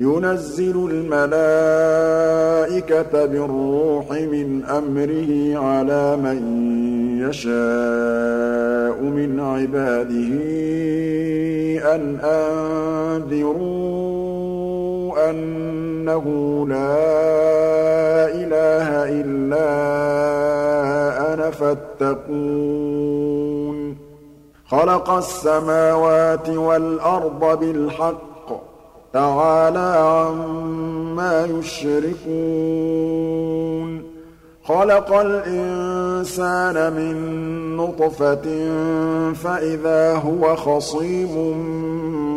يُنَزِّلُ الْمَلَائِكَةَ بِالرُّوحِ مِنْ أَمْرِهِ عَلَىٰ مَن يَشَاءُ مِنْ عِبَادِهِ أَنْ أَنذِرُوا أَنَّهُ لَا إِلَٰهَ إِلَّا أَنَا فَاتَّقُونِ. خَلَقَ السَّمَاوَاتِ وَالْأَرْضَ بِالْحَقِّ تَعَالَىٰ عَمَّا يُشْرِكُونَ. خَلَقَ الْإِنسَانَ مِن نُّطْفَةٍ فَإِذَا هُوَ خَصِيمٌ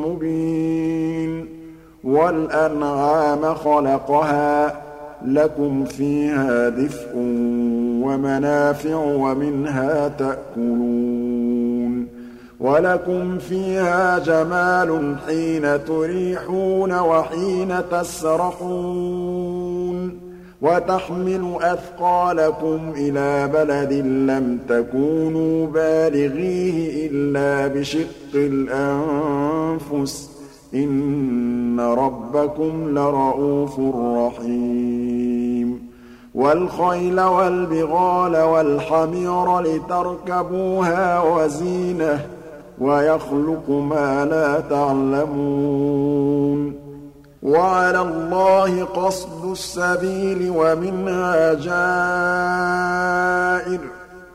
مُّبِينٌ. وَالْأَنْعَامَ خَلَقَهَا لَكُمْ فِيهَا دِفْءٌ وَمَنَافِعُ وَمِنْهَا تَأْكُلُونَ. وَلَكُمْ فِيهَا جَمَالٌ حِينَ تُرِيحُونَ وَحِينَ تَسْرَحُونَ وَتَحْمِلُ أَثْقَالَكُمْ إِلَىٰ بَلَدٍ لَّمْ تَكُونُوا بَالِغِيهِ إِلَّا بِشِقِّ الْأَنفُسِ ۚ. إِنَّ رَبَّكُمْ لَرَءُوفٌ رَّحِيمٌ. وَالْخَيْلَ وَالْبِغَالَ وَالْحَمِيرَ لِتَرْكَبُوهَا وَزِينَةً ۚ وَيَخْلُقُ مَا لَا تَعْلَمُونَ. وَعَلَى اللَّهِ قَصْدُ السَّبِيلِ وَمِنْهَا جَائِرٌ ۚ.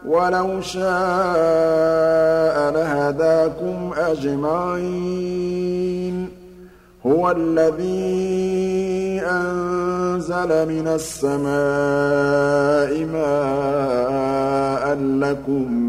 وَلَوْ شَاءَ لَهَدَاكُمْ أَجْمَعِينَ. هُوَ الَّذِي أَنزَلَ مِنَ السَّمَاءِ مَاءً لَّكُم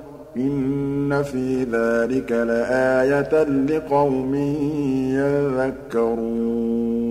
إِنَّ فِي ذَٰلِكَ لَآيَةً لِّقَوْمٍ يَذَّكَّرُونَ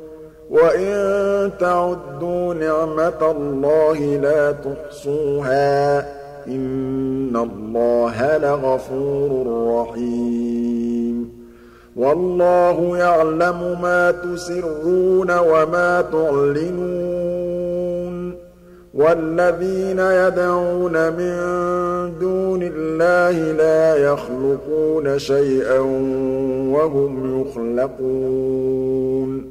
وَإِن تَعُدُّوا نِعْمَةَ اللَّهِ لَا تُحْصُوهَا ۗ إِنَّ اللَّهَ لَغَفُورٌ رَّحِيمٌ وَاللَّهُ يَعْلَمُ مَا تُسِرُّونَ وَمَا تُعْلِنُونَ وَالَّذِينَ يَدْعُونَ مِن دُونِ اللَّهِ لَا يَخْلُقُونَ شَيْئًا وَهُمْ يُخْلَقُونَ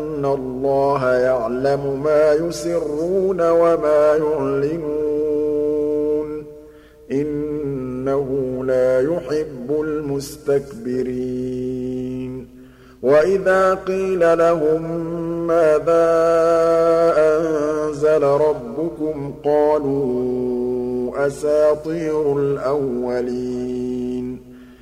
الله يعلم ما يسرون وما يعلنون. إنه لا يحب المستكبرين. وإذا قيل لهم ماذا أنزل ربكم قالوا أساطير الأولين.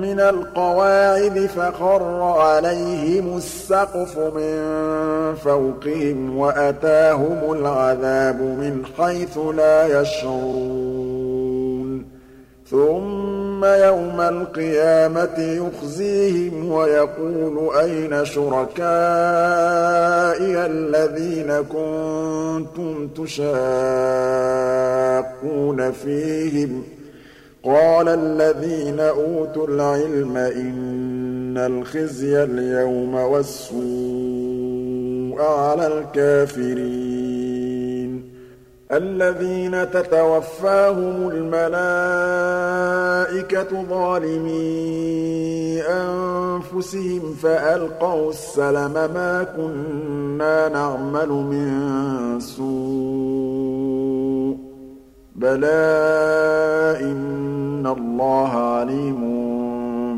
من القواعد فخر عليهم السقف من فوقهم وأتاهم العذاب من حيث لا يشعرون. ثم يوم القيامة يخزيهم ويقول أين شركائي الذين كنتم تشاقون فيهم ۖ؟ قال الذين أوتوا العلم إن الخزي اليوم والسوء على الكافرين. الذين تتوفاهم الملائكة ظالمي أنفسهم فألقوا السلم ما كنا نعمل من سوء. بلى إن الله عليم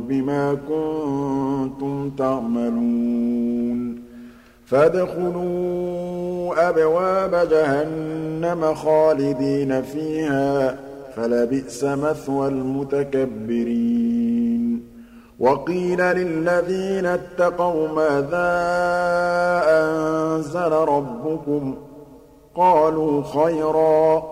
بما كنتم تعملون فادخلوا أبواب جهنم خالدين فيها فلبئس مثوى المتكبرين وقيل للذين اتقوا ماذا أنزل ربكم قالوا خيرا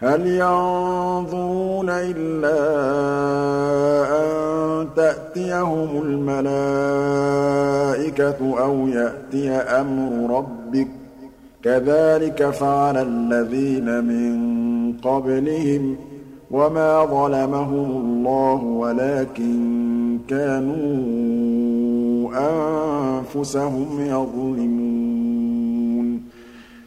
هَلْ يَنظُرُونَ إِلَّا أَن تَأْتِيَهُمُ الْمَلَائِكَةُ أَوْ يَأْتِيَ أَمْرُ رَبِّكَ ۚ؟ كَذَٰلِكَ فَعَلَ الَّذِينَ مِن قَبْلِهِمْ ۚ وَمَا ظَلَمَهُمُ اللَّهُ وَلَٰكِن كَانُوا أَنفُسَهُمْ يَظْلِمُونَ.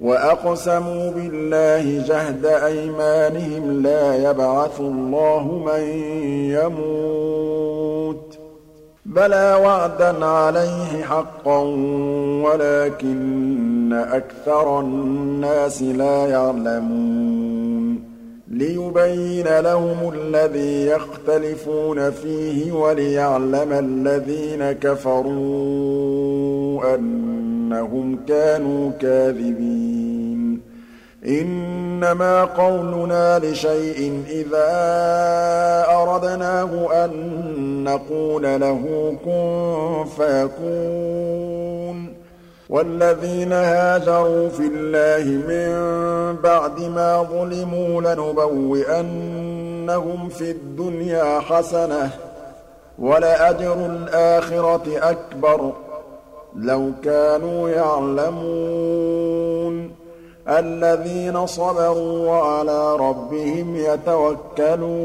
وَأَقْسَمُوا بِاللَّهِ جَهْدَ أَيْمَانِهِمْ لَا يَبْعَثُ اللَّهُ مَن يَمُوتُ ۚ بَلَىٰ وَعْدًا عَلَيْهِ حَقًّا وَلَٰكِنَّ أَكْثَرَ النَّاسِ لَا يَعْلَمُونَ لِيُبَيِّنَ لَهُمُ الَّذِي يَخْتَلِفُونَ فِيهِ وَلِيَعْلَمَ الَّذِينَ كَفَرُوا أَنَّهُمْ كَانُوا كَاذِبِينَ. إِنَّمَا قَوْلُنَا لِشَيْءٍ إِذَا أَرَدْنَاهُ أَن نَّقُولَ لَهُ كُن فَيَكُونُ. وَالَّذِينَ هَاجَرُوا فِي اللَّهِ مِن بَعْدِ مَا ظُلِمُوا لَنُبَوِّئَنَّهُمْ فِي الدُّنْيَا حَسَنَةً ۖ وَلَأَجْرُ الْآخِرَةِ أَكْبَرُ ۚ. لَوْ كَانُوا يَعْلَمُونَ الَّذِينَ صَبَرُوا وَعَلَىٰ رَبِّهِمْ يَتَوَكَّلُونَ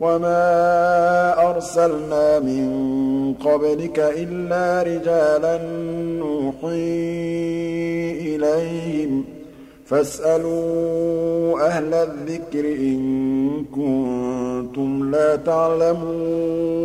وَمَا أَرْسَلْنَا مِن قَبْلِكَ إِلَّا رِجَالًا نُّوحِي إِلَيْهِمْ ۖ فَاسْأَلُوا أَهْلَ الذِّكْرِ إِن كُنتُمْ لَا تَعْلَمُونَ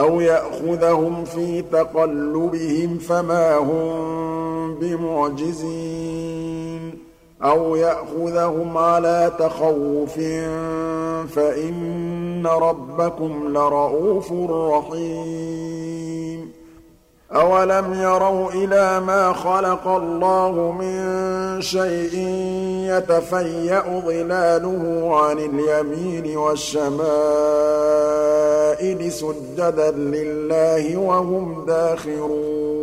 أَوْ يَأْخُذَهُمْ فِي تَقَلُّبِهِمْ فَمَا هُم بِمُعْجِزِينَ أَوْ يَأْخُذَهُمْ عَلَىٰ تَخَوُّفٍ فَإِنَّ رَبَّكُمْ لَرَءُوفٌ رَّحِيمٌ أَوَلَمْ يَرَوْا إِلَىٰ مَا خَلَقَ اللَّهُ مِن شَيْءٍ يَتَفَيَّأُ ظِلَالُهُ عَنِ الْيَمِينِ وَالشَّمَائِلِ سُجَّدًا لِّلَّهِ وَهُمْ دَاخِرُونَ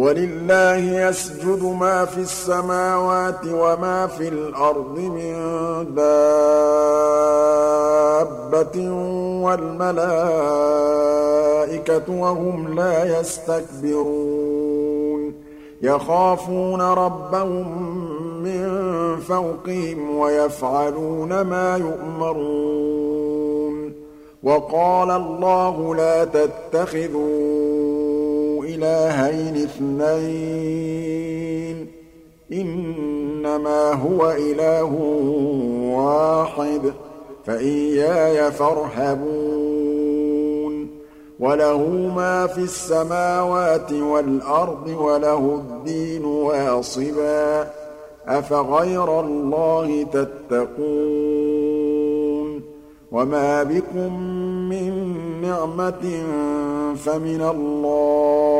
وَلِلَّهِ يَسْجُدُ مَا فِي السَّمَاوَاتِ وَمَا فِي الْأَرْضِ مِن دَابَّةٍ وَالْمَلَائِكَةُ وَهُمْ لَا يَسْتَكْبِرُونَ. يَخَافُونَ رَبَّهُم مِّن فَوْقِهِمْ وَيَفْعَلُونَ مَا يُؤْمَرُونَ. وَقَالَ اللَّهُ لَا تَتَّخِذُوا إِلَٰهَيْنِ اثْنَيْنِ ۖ. إِنَّمَا هُوَ إِلَٰهٌ وَاحِدٌ ۖ فَإِيَّايَ فَارْهَبُونِ. وَلَهُ مَا فِي السَّمَاوَاتِ وَالْأَرْضِ وَلَهُ الدِّينُ وَاصِبًا ۚ. أَفَغَيْرَ اللَّهِ تَتَّقُونَ؟ وَمَا بِكُم مِّن نِّعْمَةٍ فَمِنَ اللَّهِ ۖ.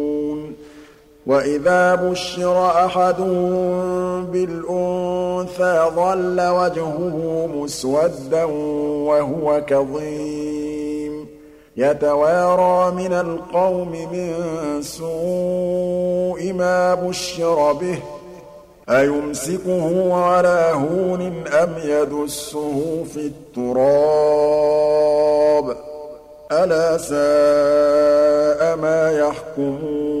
وَإِذَا بُشِّرَ أَحَدُهُم بِالْأُنثَىٰ ظَلَّ وَجْهُهُ مُسْوَدًّا وَهُوَ كَظِيمٌ. يَتَوَارَىٰ مِنَ الْقَوْمِ مِن سُوءِ مَا بُشِّرَ بِهِ. أَيُمْسِكُهُ عَلَىٰ هُونٍ أَمْ يَدُسُّهُ فِي التُّرَابِ ۗ؟ أَلَا سَاءَ مَا يَحْكُمُونَ.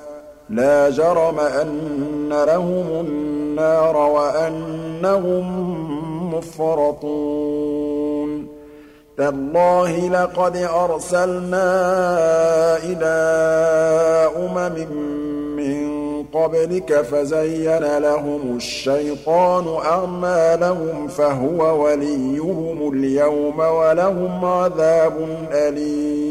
لَا جَرَمَ أَنَّ لَهُمُ النَّارَ وَأَنَّهُم مُّفْرَطُونَ. تَاللَّهِ لَقَدْ أَرْسَلْنَا إِلَىٰ أُمَمٍ قَبْلِكَ فَزَيَّنَ لَهُمُ الشَّيْطَانُ أَعْمَالَهُمْ فَهُوَ وَلِيُّهُمُ الْيَوْمَ وَلَهُمْ عَذَابٌ أَلِيمٌ.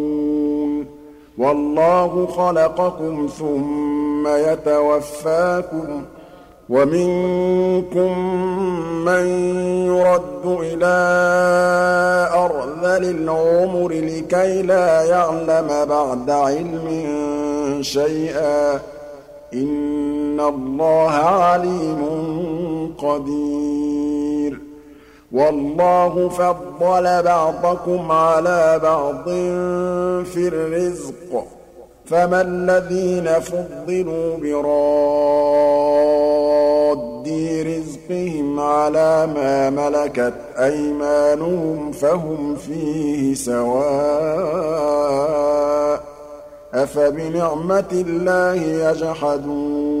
وَاللَّهُ خَلَقَكُمْ ثُمَّ يَتَوَفَّاكُمْ ۚ وَمِنكُم مَّن يُرَدُّ إِلَىٰ أَرْذَلِ الْعُمُرِ لِكَيْ لَا يَعْلَمَ بَعْدَ عِلْمٍ شَيْئًا ۚ. إِنَّ اللَّهَ عَلِيمٌ قَدِيرٌ. وَاللَّهُ فَضَّلَ بَعْضَكُمْ عَلَىٰ بَعْضٍ فِي الرِّزْقِ ۚ. فَمَا الَّذِينَ فُضِّلُوا بِرَادِّي رِزْقِهِمْ عَلَىٰ مَا مَلَكَتْ أَيْمَانُهُمْ فَهُمْ فِيهِ سَوَاءٌ ۚ. أَفَبِنِعْمَةِ اللَّهِ يَجْحَدُونَ.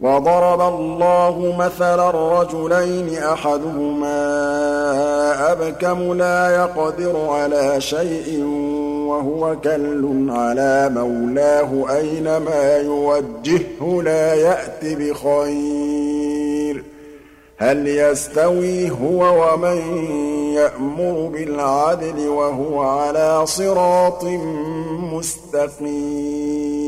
وَضَرَبَ اللَّهُ مَثَلًا رَّجُلَيْنِ أَحَدُهُمَا أَبْكَمُ لَا يَقْدِرُ عَلَىٰ شَيْءٍ وَهُوَ كَلٌّ عَلَىٰ مَوْلَاهُ أَيْنَمَا يُوَجِّههُّ لَا يَأْتِ بِخَيْرٍ هَلْ يَسْتَوِي هُوَ وَمَن يَأْمُرُ بِالْعَدْلِ وَهُوَ عَلَىٰ صِرَاطٍ مُّسْتَقِيمٍ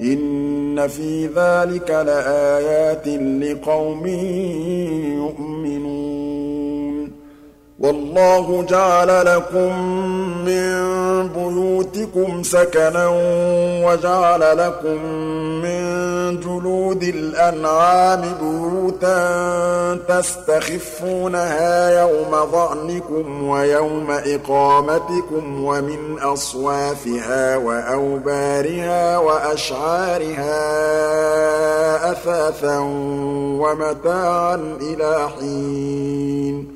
إِنَّ فِي ذَٰلِكَ لَآيَاتٍ لِّقَوْمٍ يُؤْمِنُونَ. وَاللَّهُ جَعَلَ لَكُم مِّن بُيُوتِكُمْ سَكَنًا وَجَعَلَ لَكُم مِّن جُلُودِ الْأَنْعَامِ بُيُوتًا تَسْتَخِفُّونَهَا يَوْمَ ظَعْنِكُمْ وَيَوْمَ إِقَامَتِكُمْ وَمِنْ أَصْوَافِهَا وَأَوْبَارِهَا وَأَشْعَارِهَا أَثَاثًا وَمَتَاعًا إِلَىٰ حِينٍ.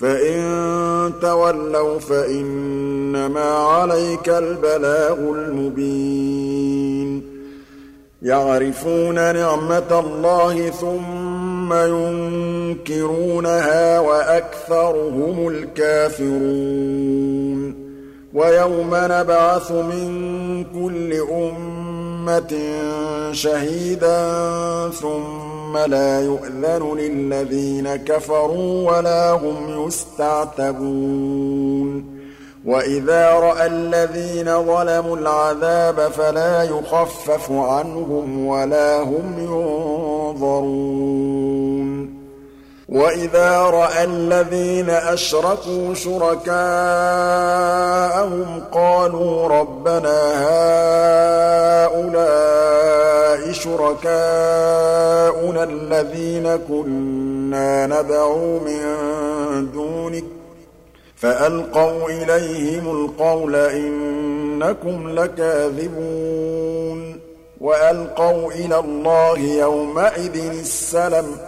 فَإِن تَوَلَّوْا فَإِنَّمَا عَلَيْكَ الْبَلَاغُ الْمُبِينُ. يَعْرِفُونَ نِعْمَتَ اللَّهِ ثُمَّ يُنكِرُونَهَا وَأَكْثَرُهُمُ الْكَافِرُونَ. وَيَوْمَ نَبْعَثُ مِن كُلِّ أُمَّةٍ شَهِيدًا ثُمَّ لَا يُؤْذَنُ لِلَّذِينَ كَفَرُوا وَلَا هُمْ يُسْتَعْتَبُونَ. وَإِذَا رَأَى الَّذِينَ ظَلَمُوا الْعَذَابَ فَلَا يُخَفَّفُ عَنْهُمْ وَلَا هُمْ يُنظَرُونَ. وَإِذَا رَأَى الَّذِينَ أَشْرَكُوا شُرَكَاءَهُمْ قَالُوا رَبَّنَا هَٰؤُلَاءِ شُرَكَاؤُنَا الَّذِينَ كُنَّا نَدْعُو مِن دُونِكَ فَأَلْقَوْا إِلَيْهِمُ الْقَوْلَ إِنَّكُمْ لَكَاذِبُونَ وَأَلْقَوْا إِلَى اللَّهِ يَوْمَئِذٍ السَّلَمَ ۖ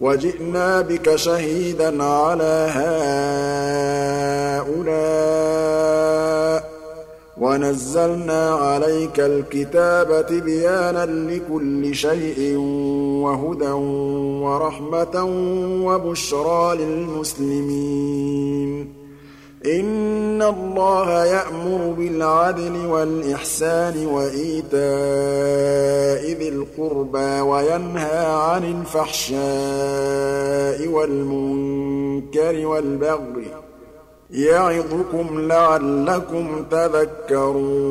وَجِئْنَا بِكَ شَهِيدًا عَلَىٰ هَٰؤُلَاءِ وَنَزَّلْنَا عَلَيْكَ الْكِتَابَ تِبْيَانًا لِّكُلِّ شَيْءٍ وَهُدًى وَرَحْمَةً وَبُشْرَىٰ لِلْمُسْلِمِينَ. إِنَّ اللَّهَ يَأْمُرُ بِالْعَدْلِ وَالْإِحْسَانِ وَإِيتَاءِ ذِي الْقُرْبَىٰ وَيَنْهَىٰ عَنِ الْفَحْشَاءِ وَالْمُنكَرِ وَالْبَغْيِ يَعِظُكُمْ لَعَلَّكُمْ تَذَكَّرُونَ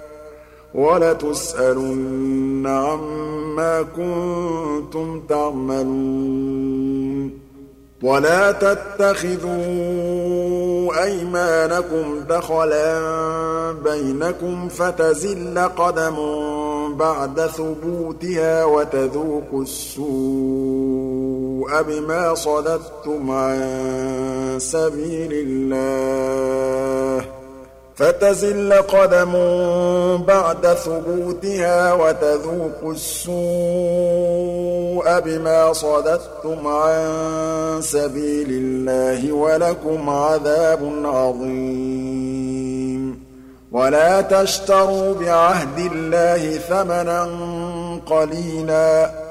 وَلَتُسْأَلُنَّ عَمَّا مَا كُنتُمْ تَعْمَلُونَ. وَلَا تَتَّخِذُوا أَيْمَانَكُمْ دَخَلًا بَيْنَكُمْ فَتَزِلَّ قَدَمٌ بَعْدَ ثُبُوتِهَا وَتَذُوقُوا السُّوءَ بِمَا صَدَدتُّمْ عَن سَبِيلِ اللَّهِ. فَتَزِلَّ قَدَمٌ بَعْدَ ثُبُوتِهَا وَتَذُوقُوا السُّوءَ بِمَا صَدَدتُّمْ عَن سَبِيلِ اللَّهِ وَلَكُمْ عَذَابٌ عَظِيمٌ. وَلَا تَشْتَرُوا بِعَهْدِ اللَّهِ ثَمَنًا قَلِيلًا ۚ.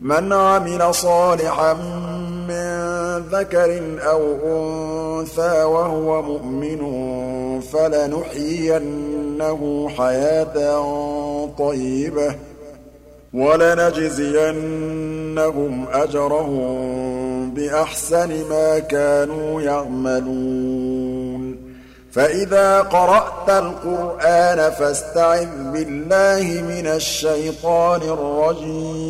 مَنْ عَمِلَ صَالِحًا مِّن ذَكَرٍ أَوْ أُنثَىٰ وَهُوَ مُؤْمِنٌ فَلَنُحْيِيَنَّهُ حَيَاةً طَيِّبَةً ۖ وَلَنَجْزِيَنَّهُمْ أَجْرَهُم بِأَحْسَنِ مَا كَانُوا يَعْمَلُونَ. فَإِذَا قَرَأْتَ الْقُرْآنَ فَاسْتَعِذْ بِاللَّهِ مِنَ الشَّيْطَانِ الرَّجِيمِ.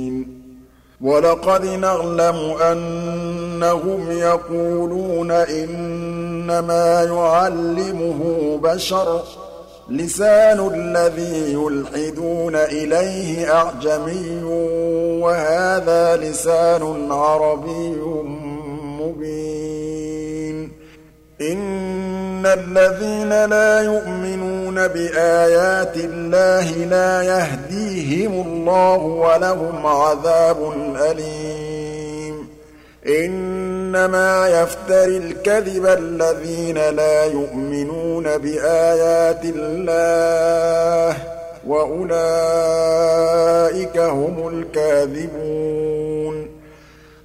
وَلَقَدْ نَعْلَمُ أَنَّهُمْ يَقُولُونَ إِنَّمَا يُعَلِّمُهُ بَشَرٌ ۗ لِّسَانُ الَّذِي يُلْحِدُونَ إِلَيْهِ أَعْجَمِيٌّ وَهَٰذَا لِسَانٌ عَرَبِيٌّ مُّبِينٌ. إِنَّ الَّذِينَ لَا يُؤْمِنُونَ بِآيَاتِ اللَّهِ لَا يَهْدِيهِمْ اللَّهُ وَلَهُمْ عَذَابٌ أَلِيمٌ. إِنَّمَا يَفْتَرِي الْكَذِبَ الَّذِينَ لَا يُؤْمِنُونَ بِآيَاتِ اللَّهِ ۖ وَأُولَٰئِكَ هُمُ الْكَاذِبُونَ.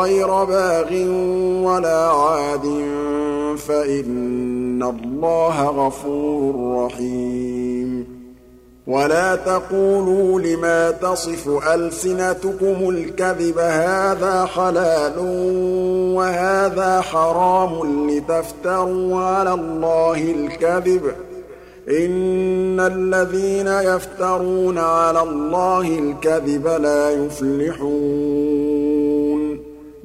غَيْرَ بَاغٍ وَلَا عَادٍ فَإِنَّ اللَّهَ غَفُورٌ رَّحِيمٌ. وَلَا تَقُولُوا لِمَا تَصِفُ أَلْسِنَتُكُمُ الْكَذِبَ هَٰذَا حَلَالٌ وَهَٰذَا حَرَامٌ لِّتَفْتَرُوا عَلَى اللَّهِ الْكَذِبَ ۚ. إِنَّ الَّذِينَ يَفْتَرُونَ عَلَى اللَّهِ الْكَذِبَ لَا يُفْلِحُونَ.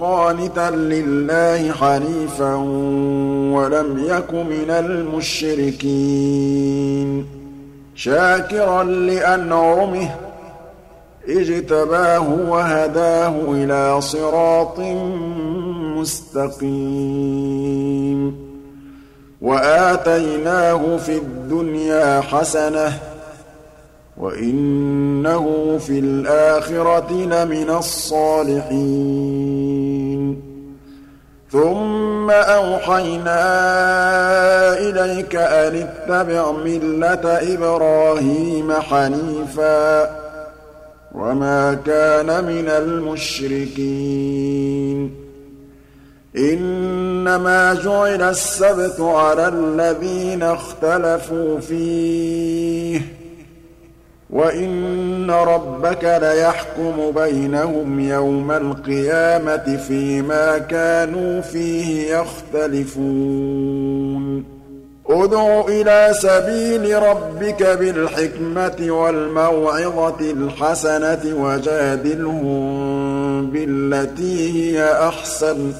قَانِتًا لِّلَّهِ حَنِيفًا وَلَمْ يَكُ مِنَ الْمُشْرِكِينَ. شَاكِرًا لِّأَنْعُمِهِ اجْتَبَاهُ وَهَدَاهُ إِلَىٰ صِرَاطٍ مُّسْتَقِيمٍ. وَآتَيْنَاهُ فِي الدُّنْيَا حَسَنَةً ۖ وَإِنَّهُ فِي الْآخِرَةِ لَمِنَ الصَّالِحِينَ ثُمَّ أَوْحَيْنَا إِلَيْكَ أَنِ اتَّبِعْ مِلَّةَ إِبْرَاهِيمَ حَنِيفًا ۖ وَمَا كَانَ مِنَ الْمُشْرِكِينَ إِنَّمَا جُعِلَ السَّبْتُ عَلَى الَّذِينَ اخْتَلَفُوا فِيهِ ۚ وَإِنَّ رَبَّكَ لَيَحْكُمُ بَيْنَهُمْ يَوْمَ الْقِيَامَةِ فِيمَا كَانُوا فِيهِ يَخْتَلِفُونَ ادْعُ إِلَىٰ سَبِيلِ رَبِّكَ بِالْحِكْمَةِ وَالْمَوْعِظَةِ الْحَسَنَةِ وَجَادِلْهُم بِالَّتِي هِيَ أَحْسَنُ ۚ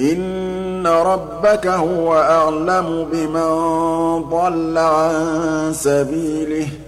إِنَّ رَبَّكَ هُوَ أَعْلَمُ بِمَن ضَلَّ عَن سَبِيلِهِ ۖ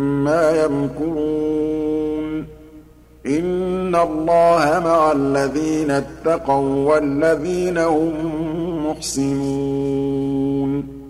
يَمْكُرُونَ. إِنَّ اللَّهَ مَعَ الَّذِينَ اتَّقَوا وَّالَّذِينَ هُم مُّحْسِنُونَ.